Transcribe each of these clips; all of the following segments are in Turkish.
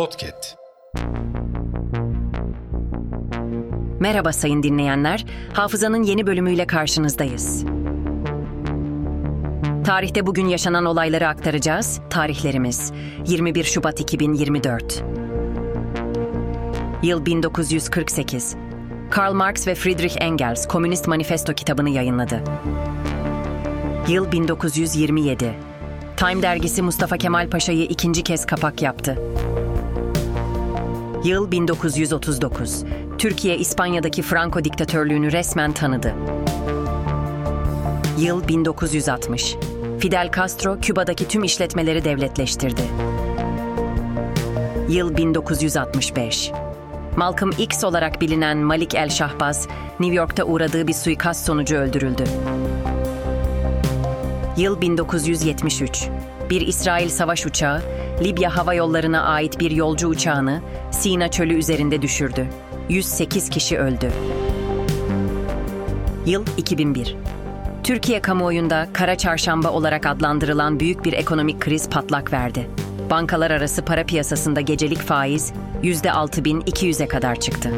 Podcast. Merhaba sayın dinleyenler. Hafızanın yeni bölümüyle karşınızdayız. Tarihte bugün yaşanan olayları aktaracağız. Tarihlerimiz 21 Şubat 2024. Yıl 1948. Karl Marx ve Friedrich Engels Komünist Manifesto kitabını yayınladı. Yıl 1927. Time dergisi Mustafa Kemal Paşa'yı ikinci kez kapak yaptı. Yıl 1939. Türkiye İspanya'daki Franco diktatörlüğünü resmen tanıdı. Yıl 1960. Fidel Castro Küba'daki tüm işletmeleri devletleştirdi. Yıl 1965. Malcolm X olarak bilinen Malik El Şahbaz, New York'ta uğradığı bir suikast sonucu öldürüldü. Yıl 1973. Bir İsrail savaş uçağı, Libya Hava Yolları'na ait bir yolcu uçağını Sina Çölü üzerinde düşürdü. 108 kişi öldü. Yıl 2001. Türkiye kamuoyunda kara çarşamba olarak adlandırılan büyük bir ekonomik kriz patlak verdi. Bankalar arası para piyasasında gecelik faiz %6200'e kadar çıktı.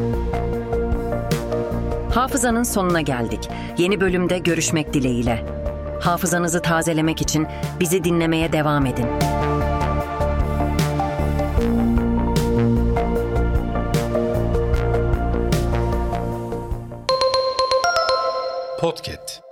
Hafızanın sonuna geldik. Yeni bölümde görüşmek dileğiyle hafızanızı tazelemek için bizi dinlemeye devam edin. Podcast